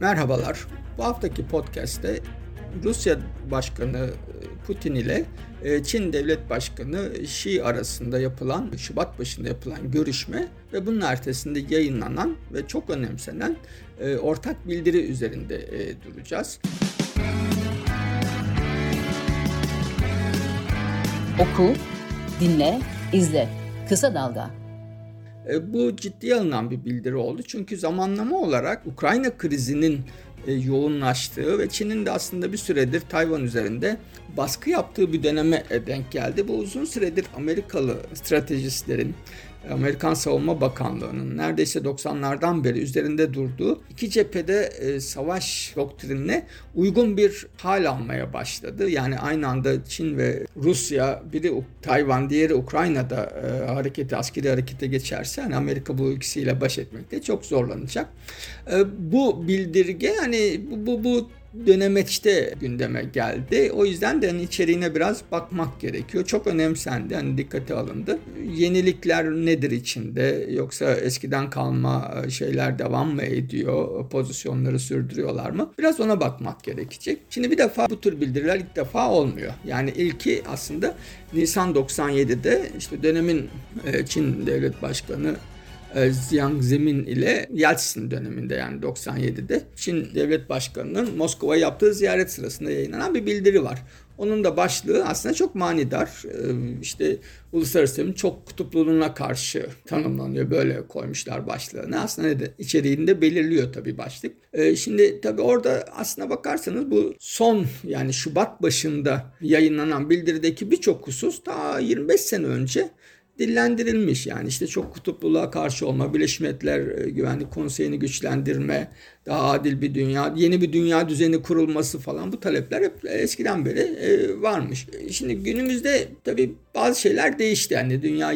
Merhabalar. Bu haftaki podcast'te Rusya Başkanı Putin ile e, Çin Devlet Başkanı Xi arasında yapılan, Şubat başında yapılan görüşme ve bunun ertesinde yayınlanan ve çok önemsenen e, ortak bildiri üzerinde e, duracağız. Oku, dinle, izle. Kısa Dalga. Bu ciddiye alınan bir bildiri oldu. Çünkü zamanlama olarak Ukrayna krizinin e, yoğunlaştığı ve Çin'in de aslında bir süredir Tayvan üzerinde baskı yaptığı bir döneme e, denk geldi. Bu uzun süredir Amerikalı stratejistlerin Amerikan Savunma Bakanlığı'nın neredeyse 90'lardan beri üzerinde durduğu iki cephede e, savaş doktrinine uygun bir hal almaya başladı. Yani aynı anda Çin ve Rusya biri Tayvan diğeri Ukrayna'da e, hareketi askeri harekete geçerse hani Amerika bu ikisiyle baş etmekte çok zorlanacak. E, bu bildirge hani bu, bu, bu dönemeçte gündeme geldi. O yüzden de hani içeriğine biraz bakmak gerekiyor. Çok önemsendi, hani dikkate alındı. Yenilikler nedir içinde? Yoksa eskiden kalma e, şeyler devam mı ediyor? Pozisyonları sürdürüyorlar mı? Biraz ona bakmak gerekecek. Şimdi bir defa bu tür bildiriler ilk defa olmuyor. Yani ilki aslında Nisan 97'de işte dönemin e, Çin Devlet Başkanı Jiang e, Zemin ile Yeltsin döneminde yani 97'de Çin Devlet Başkanı'nın Moskova'ya yaptığı ziyaret sırasında yayınlanan bir bildiri var. Onun da başlığı aslında çok manidar. E, işte uluslararası çok kutupluluğuna karşı tanımlanıyor. Böyle koymuşlar başlığını. Aslında de içeriğinde belirliyor tabii başlık. E, şimdi tabii orada aslına bakarsanız bu son yani Şubat başında yayınlanan bildirideki birçok husus daha 25 sene önce dillendirilmiş. Yani işte çok kutupluluğa karşı olma, Birleşmiş Milletler e, Güvenlik Konseyi'ni güçlendirme, daha adil bir dünya, yeni bir dünya düzeni kurulması falan bu talepler hep eskiden beri e, varmış. Şimdi günümüzde tabii bazı şeyler değişti. Yani dünya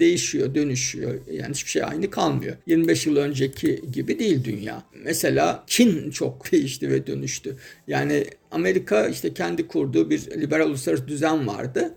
değişiyor, dönüşüyor. Yani hiçbir şey aynı kalmıyor. 25 yıl önceki gibi değil dünya. Mesela Çin çok değişti ve dönüştü. Yani Amerika işte kendi kurduğu bir liberal uluslararası düzen vardı.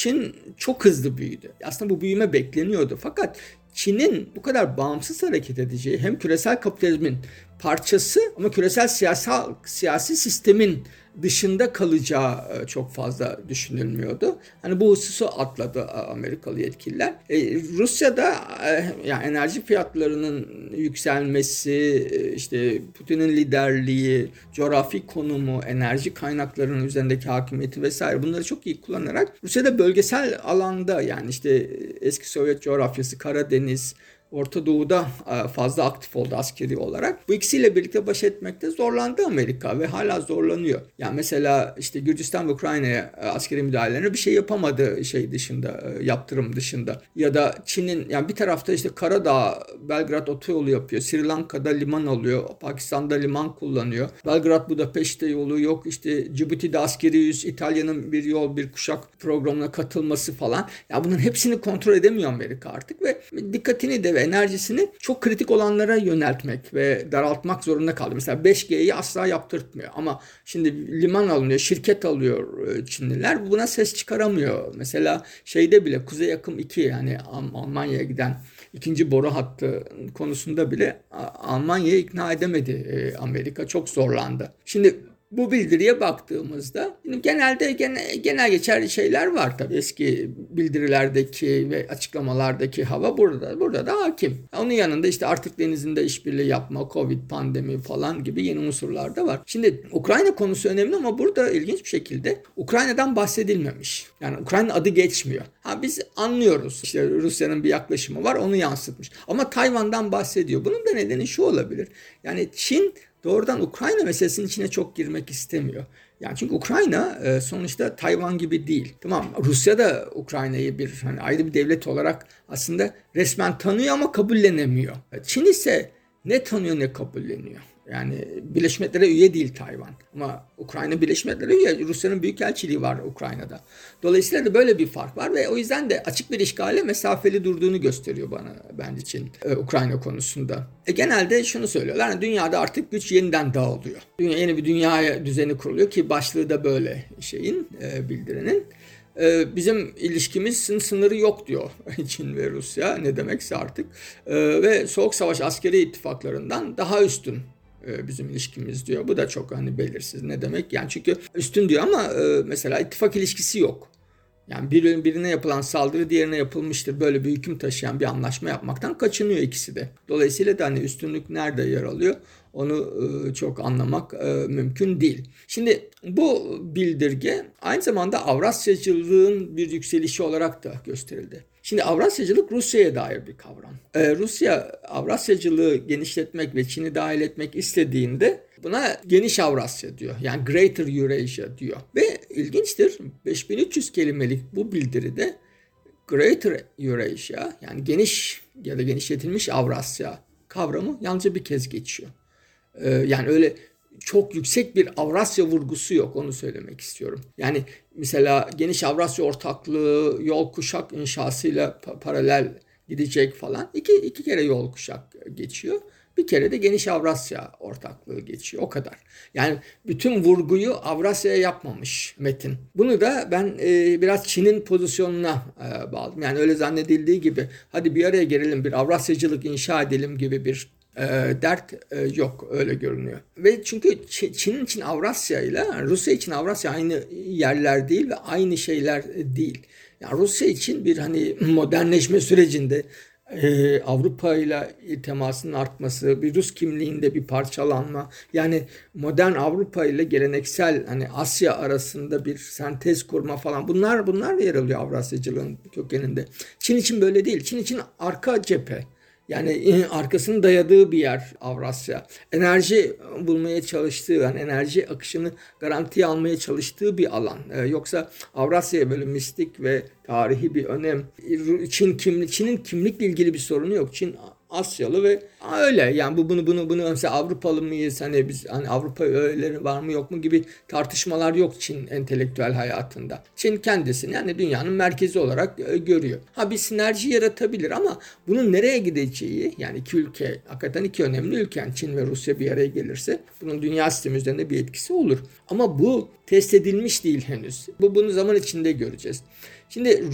Çin çok hızlı büyüdü. Aslında bu büyüme bekleniyordu. Fakat Çin'in bu kadar bağımsız hareket edeceği hem küresel kapitalizmin parçası ama küresel siyasal siyasi sistemin dışında kalacağı e, çok fazla düşünülmüyordu. Hani bu hususu atladı e, Amerikalı yetkililer. E, Rusya'da e, yani enerji fiyatlarının yükselmesi, e, işte Putin'in liderliği, coğrafi konumu, enerji kaynaklarının üzerindeki hakimiyeti vesaire bunları çok iyi kullanarak Rusya'da bölgesel alanda yani işte eski Sovyet coğrafyası, Karadeniz, drin ist, Orta Doğu'da e, fazla aktif oldu askeri olarak. Bu ikisiyle birlikte baş etmekte zorlandı Amerika ve hala zorlanıyor. Yani mesela işte Gürcistan ve Ukrayna'ya e, askeri müdahalelerine bir şey yapamadı şey dışında, e, yaptırım dışında. Ya da Çin'in yani bir tarafta işte Karadağ, Belgrad otoyolu yapıyor. Sri Lanka'da liman alıyor. Pakistan'da liman kullanıyor. Belgrad Budapeşte yolu yok. İşte Cibuti'de askeri yüz, İtalya'nın bir yol, bir kuşak programına katılması falan. Ya bunun hepsini kontrol edemiyor Amerika artık ve dikkatini de enerjisini çok kritik olanlara yöneltmek ve daraltmak zorunda kaldı. Mesela 5G'yi asla yaptırtmıyor ama şimdi liman alınıyor, şirket alıyor e, Çinliler buna ses çıkaramıyor. Mesela şeyde bile Kuzey Akım 2 yani Almanya'ya giden ikinci boru hattı konusunda bile Almanya'yı ikna edemedi e, Amerika. Çok zorlandı. Şimdi bu bildiriye baktığımızda genelde genel, geçerli şeyler var tabii. Eski bildirilerdeki ve açıklamalardaki hava burada burada da hakim. Onun yanında işte artık denizinde işbirliği yapma, Covid, pandemi falan gibi yeni unsurlar da var. Şimdi Ukrayna konusu önemli ama burada ilginç bir şekilde Ukrayna'dan bahsedilmemiş. Yani Ukrayna adı geçmiyor. Ha biz anlıyoruz. İşte Rusya'nın bir yaklaşımı var onu yansıtmış. Ama Tayvan'dan bahsediyor. Bunun da nedeni şu olabilir. Yani Çin doğrudan Ukrayna meselesinin içine çok girmek istemiyor. Yani çünkü Ukrayna e, sonuçta Tayvan gibi değil. Tamam Rusya da Ukrayna'yı bir hani ayrı bir devlet olarak aslında resmen tanıyor ama kabullenemiyor. Çin ise ne tanıyor ne kabulleniyor. Yani Birleşmiş Milletler'e üye değil Tayvan. Ama Ukrayna Birleşmiş Milletler'e üye. Rusya'nın büyükelçiliği var Ukrayna'da. Dolayısıyla da böyle bir fark var ve o yüzden de açık bir işgale mesafeli durduğunu gösteriyor bana ben için e, Ukrayna konusunda. E, genelde şunu söylüyorlar. Yani dünyada artık güç yeniden dağılıyor. Dünya, yeni bir dünya düzeni kuruluyor ki başlığı da böyle şeyin e, bildirinin e, bizim ilişkimizin sınırı yok diyor Çin ve Rusya ne demekse artık. E, ve Soğuk Savaş askeri ittifaklarından daha üstün bizim ilişkimiz diyor. Bu da çok hani belirsiz. Ne demek? Yani çünkü üstün diyor ama e, mesela ittifak ilişkisi yok. Yani bir, birine yapılan saldırı diğerine yapılmıştır. Böyle bir hüküm taşıyan bir anlaşma yapmaktan kaçınıyor ikisi de. Dolayısıyla da hani üstünlük nerede yer alıyor onu e, çok anlamak e, mümkün değil. Şimdi bu bildirge aynı zamanda Avrasyacılığın bir yükselişi olarak da gösterildi. Şimdi Avrasyacılık Rusya'ya dair bir kavram. Ee, Rusya Avrasyacılığı genişletmek ve Çin'i dahil etmek istediğinde buna geniş Avrasya diyor. Yani Greater Eurasia diyor. Ve ilginçtir 5300 kelimelik bu bildiride Greater Eurasia yani geniş ya da genişletilmiş Avrasya kavramı yalnızca bir kez geçiyor. Ee, yani öyle çok yüksek bir Avrasya vurgusu yok onu söylemek istiyorum. Yani mesela geniş Avrasya ortaklığı yol kuşak inşasıyla paralel gidecek falan. İki, iki kere yol kuşak geçiyor. Bir kere de geniş Avrasya ortaklığı geçiyor. O kadar. Yani bütün vurguyu Avrasya'ya yapmamış Metin. Bunu da ben e, biraz Çin'in pozisyonuna e, bağladım. Yani öyle zannedildiği gibi hadi bir araya gelelim bir Avrasyacılık inşa edelim gibi bir e, dert e, yok öyle görünüyor. Ve çünkü Çin için Avrasya ile Rusya için Avrasya aynı yerler değil ve aynı şeyler değil. Yani Rusya için bir hani modernleşme sürecinde e, Avrupa ile temasının artması, bir Rus kimliğinde bir parçalanma, yani modern Avrupa ile geleneksel hani Asya arasında bir sentez kurma falan bunlar bunlar yer alıyor Avrasyacılığın kökeninde. Çin için böyle değil. Çin için arka cephe. Yani e, arkasını dayadığı bir yer Avrasya. Enerji bulmaya çalıştığı, yani enerji akışını garantiye almaya çalıştığı bir alan. Ee, yoksa Avrasya böyle mistik ve tarihi bir önem. Çin kimlik, Çin'in kimlikle ilgili bir sorunu yok. Çin Asyalı ve öyle yani bu bunu bunu bunu mesela Avrupalı mıyız hani biz hani Avrupa öğeleri var mı yok mu gibi tartışmalar yok Çin entelektüel hayatında. Çin kendisini yani dünyanın merkezi olarak e, görüyor. Ha bir sinerji yaratabilir ama bunun nereye gideceği yani iki ülke hakikaten iki önemli ülke yani Çin ve Rusya bir araya gelirse bunun dünya sistemi üzerinde bir etkisi olur. Ama bu test edilmiş değil henüz. Bu bunu zaman içinde göreceğiz. Şimdi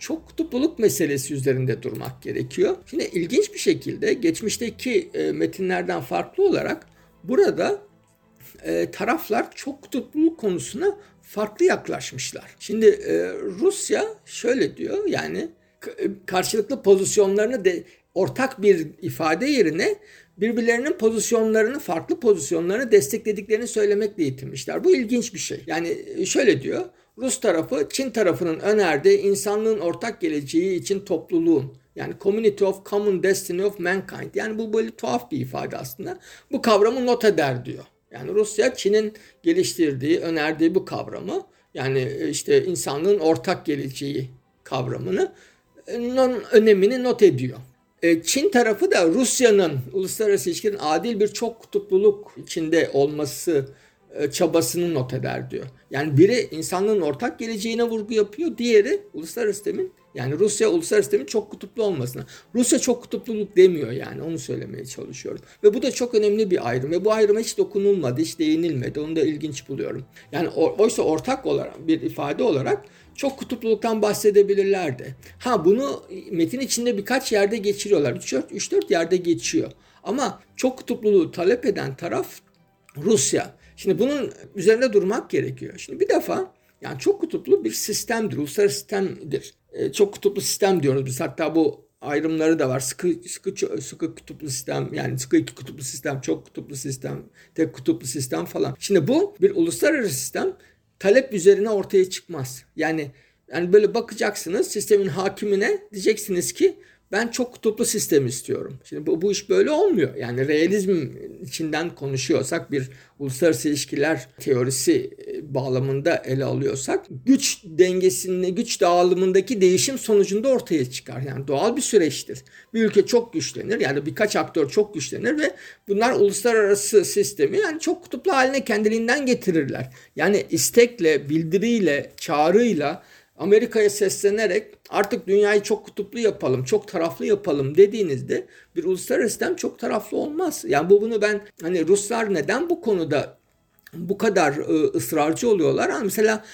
çok kutupluluk meselesi üzerinde durmak gerekiyor. Şimdi ilginç bir şekilde geçmişteki e, metinlerden farklı olarak burada e, taraflar çok kutupluluk konusuna farklı yaklaşmışlar. Şimdi e, Rusya şöyle diyor yani karşılıklı pozisyonlarını de ortak bir ifade yerine birbirlerinin pozisyonlarını, farklı pozisyonlarını desteklediklerini söylemekle yetinmişler. Bu ilginç bir şey. Yani şöyle diyor. Rus tarafı Çin tarafının önerdiği insanlığın ortak geleceği için topluluğun yani Community of Common Destiny of Mankind. Yani bu böyle tuhaf bir ifade aslında. Bu kavramı not eder diyor. Yani Rusya Çin'in geliştirdiği, önerdiği bu kavramı yani işte insanlığın ortak geleceği kavramını önemini not ediyor. E, Çin tarafı da Rusya'nın uluslararası ilişkilerin adil bir çok kutupluluk içinde olması e, çabasını not eder diyor. Yani biri insanlığın ortak geleceğine vurgu yapıyor, diğeri uluslararası sistemin yani Rusya uluslararası sistemin çok kutuplu olmasına. Rusya çok kutupluluk demiyor yani onu söylemeye çalışıyorum. Ve bu da çok önemli bir ayrım ve bu ayrıma hiç dokunulmadı, hiç değinilmedi. Onu da ilginç buluyorum. Yani oysa ortak olarak bir ifade olarak çok kutupluluktan bahsedebilirlerdi. Ha bunu metin içinde birkaç yerde geçiriyorlar. 3-4 yerde geçiyor. Ama çok kutupluluğu talep eden taraf Rusya. Şimdi bunun üzerinde durmak gerekiyor. Şimdi bir defa yani çok kutuplu bir sistemdir, uluslararası sistemdir. E, çok kutuplu sistem diyoruz biz. Hatta bu ayrımları da var. Sıkı, sıkı, sıkı kutuplu sistem yani sıkı iki kutuplu sistem, çok kutuplu sistem, tek kutuplu sistem falan. Şimdi bu bir uluslararası sistem talep üzerine ortaya çıkmaz. Yani yani böyle bakacaksınız sistemin hakimine diyeceksiniz ki ben çok kutuplu sistem istiyorum. Şimdi bu, bu iş böyle olmuyor. Yani realizm içinden konuşuyorsak bir uluslararası ilişkiler teorisi e, bağlamında ele alıyorsak güç dengesinde, güç dağılımındaki değişim sonucunda ortaya çıkar. Yani doğal bir süreçtir. Bir ülke çok güçlenir yani birkaç aktör çok güçlenir ve bunlar uluslararası sistemi yani çok kutuplu haline kendiliğinden getirirler. Yani istekle, bildiriyle, çağrıyla Amerika'ya seslenerek artık dünyayı çok kutuplu yapalım, çok taraflı yapalım dediğinizde bir uluslararası sistem çok taraflı olmaz. Yani bu bunu ben hani Ruslar neden bu konuda bu kadar ı, ısrarcı oluyorlar? Yani mesela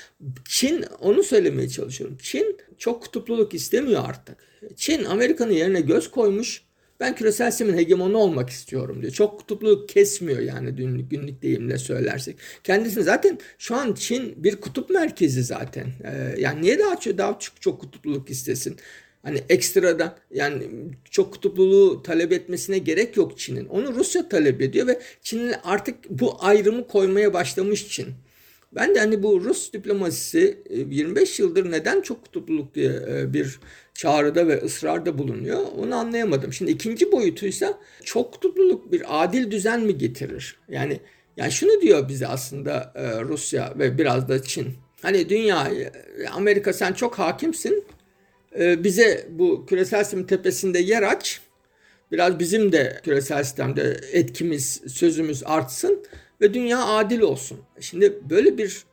Çin onu söylemeye çalışıyorum. Çin çok kutupluluk istemiyor artık. Çin Amerika'nın yerine göz koymuş. Ben küresel sistemin hegemonu olmak istiyorum diyor. Çok kutupluluk kesmiyor yani günlük, günlük deyimle söylersek. Kendisi zaten şu an Çin bir kutup merkezi zaten. Ee, yani niye daha çok, daha çok, çok kutupluluk istesin? Hani ekstradan yani çok kutupluluğu talep etmesine gerek yok Çin'in. Onu Rusya talep ediyor ve Çin'in artık bu ayrımı koymaya başlamış Çin. Ben de hani bu Rus diplomasisi 25 e, yıldır neden çok kutupluluk diye e, bir çağrıda ve ısrarda bulunuyor onu anlayamadım. Şimdi ikinci boyutuysa çok kutupluluk bir adil düzen mi getirir? Yani yani şunu diyor bize aslında e, Rusya ve biraz da Çin. Hani dünya Amerika sen çok hakimsin. Bize bu küresel sistemin tepesinde yer aç. Biraz bizim de küresel sistemde etkimiz, sözümüz artsın ve dünya adil olsun. Şimdi böyle bir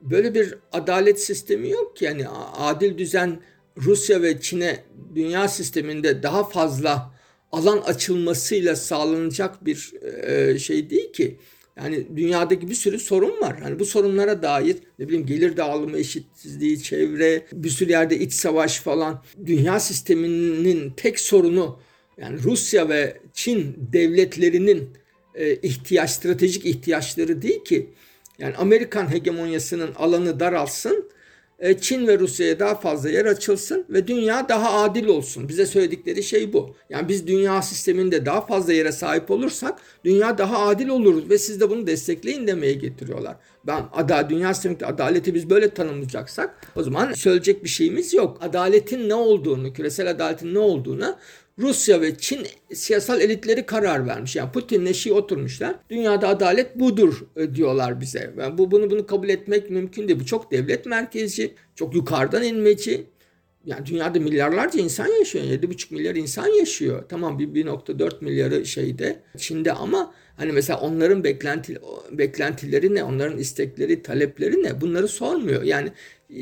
böyle bir adalet sistemi yok ki yani adil düzen Rusya ve Çin'e dünya sisteminde daha fazla alan açılmasıyla sağlanacak bir e, şey değil ki. Yani dünyadaki bir sürü sorun var. Hani bu sorunlara dair ne bileyim gelir dağılımı eşitsizliği, çevre, bir sürü yerde iç savaş falan. Dünya sisteminin tek sorunu yani Rusya ve Çin devletlerinin e, ihtiyaç, stratejik ihtiyaçları değil ki. Yani Amerikan hegemonyasının alanı daralsın, e, Çin ve Rusya'ya daha fazla yer açılsın ve dünya daha adil olsun. Bize söyledikleri şey bu. Yani biz dünya sisteminde daha fazla yere sahip olursak dünya daha adil olur ve siz de bunu destekleyin demeye getiriyorlar. Ben ada dünya sisteminde adaleti biz böyle tanımlayacaksak o zaman söyleyecek bir şeyimiz yok. Adaletin ne olduğunu, küresel adaletin ne olduğunu Rusya ve Çin siyasal elitleri karar vermiş. Yani Putin'le Şii oturmuşlar. Dünyada adalet budur e, diyorlar bize. Yani bu bunu bunu kabul etmek mümkün değil. Bu çok devlet merkezci, çok yukarıdan inmeci. Yani dünyada milyarlarca insan yaşıyor. 7,5 milyar insan yaşıyor. Tamam bir 1.4 milyarı şeyde Çin'de ama hani mesela onların beklenti, beklentileri ne? Onların istekleri, talepleri ne? Bunları sormuyor. Yani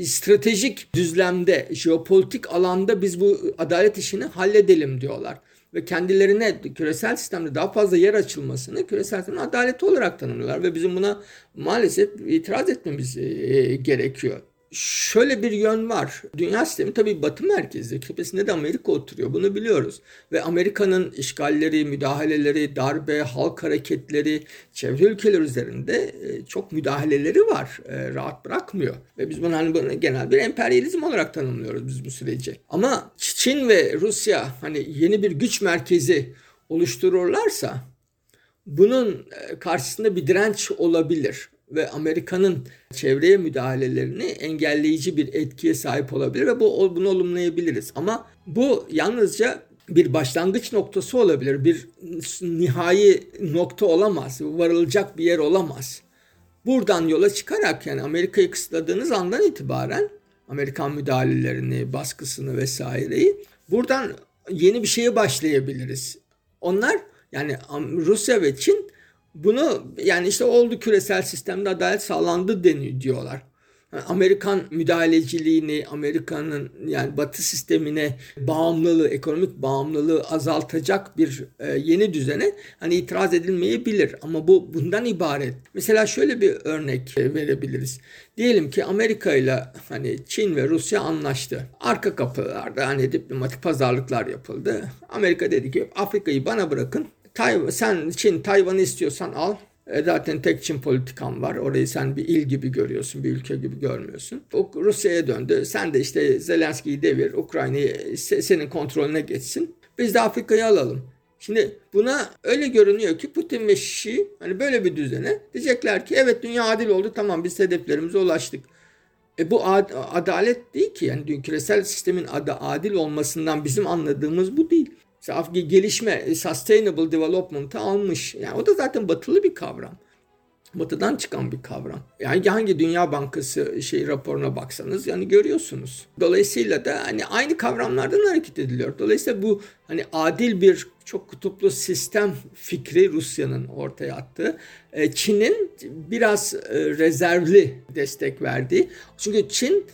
stratejik düzlemde, jeopolitik alanda biz bu adalet işini halledelim diyorlar. Ve kendilerine küresel sistemde daha fazla yer açılmasını küresel sistemin adaleti olarak tanımlıyorlar. Ve bizim buna maalesef itiraz etmemiz e, gerekiyor şöyle bir yön var. Dünya sistemi tabii batı merkezli. Tepesinde de Amerika oturuyor. Bunu biliyoruz. Ve Amerika'nın işgalleri, müdahaleleri, darbe, halk hareketleri, çevre ülkeler üzerinde e, çok müdahaleleri var. E, rahat bırakmıyor. Ve biz bunu hani bunu genel bir emperyalizm olarak tanımlıyoruz biz bu süreci. Ama Çin ve Rusya hani yeni bir güç merkezi oluştururlarsa bunun e, karşısında bir direnç olabilir ve Amerika'nın çevreye müdahalelerini engelleyici bir etkiye sahip olabilir ve bu bunu olumlayabiliriz. Ama bu yalnızca bir başlangıç noktası olabilir. Bir nihai nokta olamaz. Varılacak bir yer olamaz. Buradan yola çıkarak yani Amerika'yı kısıtladığınız andan itibaren Amerikan müdahalelerini, baskısını vesaireyi buradan yeni bir şeye başlayabiliriz. Onlar yani Rusya ve Çin bunu yani işte oldu küresel sistemde adalet sağlandı deniyor diyorlar. Amerikan müdahaleciliğini, Amerika'nın yani Batı sistemine bağımlılığı, ekonomik bağımlılığı azaltacak bir e, yeni düzene hani itiraz edilmeyebilir ama bu bundan ibaret. Mesela şöyle bir örnek verebiliriz. Diyelim ki Amerika ile hani Çin ve Rusya anlaştı. Arka kapılarda hani diplomatik pazarlıklar yapıldı. Amerika dedi ki Afrika'yı bana bırakın. Tayvan, sen Çin Tayvan'ı istiyorsan al. E zaten tek Çin politikan var. Orayı sen bir il gibi görüyorsun, bir ülke gibi görmüyorsun. O Rusya'ya döndü. Sen de işte Zelenski'yi devir, Ukrayna'yı senin kontrolüne geçsin. Biz de Afrika'yı alalım. Şimdi buna öyle görünüyor ki Putin ve Şi hani böyle bir düzene diyecekler ki evet dünya adil oldu tamam biz hedeflerimize ulaştık. E bu ad, adalet değil ki yani küresel sistemin adı adil olmasından bizim anladığımız bu değil gelişme, e, sustainable development'ı almış. Yani o da zaten batılı bir kavram. Batıdan çıkan bir kavram. Yani hangi Dünya Bankası şey raporuna baksanız yani görüyorsunuz. Dolayısıyla da hani aynı kavramlardan hareket ediliyor. Dolayısıyla bu hani adil bir çok kutuplu sistem fikri Rusya'nın ortaya attığı. E, Çin'in biraz e, rezervli destek verdiği. Çünkü Çin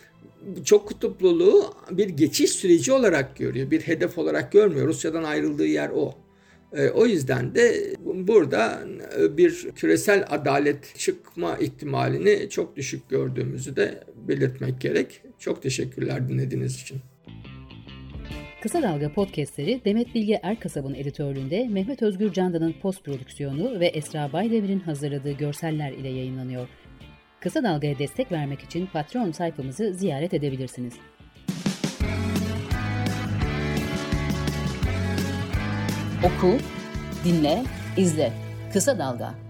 çok kutupluluğu bir geçiş süreci olarak görüyor. Bir hedef olarak görmüyor. Rusya'dan ayrıldığı yer o. E, o yüzden de burada e, bir küresel adalet çıkma ihtimalini çok düşük gördüğümüzü de belirtmek gerek. Çok teşekkürler dinlediğiniz için. Kısa Dalga podcastleri Demet Bilge Erkasab'ın editörlüğünde Mehmet Özgür Candan'ın post prodüksiyonu ve Esra Baydemir'in hazırladığı görseller ile yayınlanıyor. Kısa Dalga'ya destek vermek için Patreon sayfamızı ziyaret edebilirsiniz. Oku, dinle, izle. Kısa Dalga.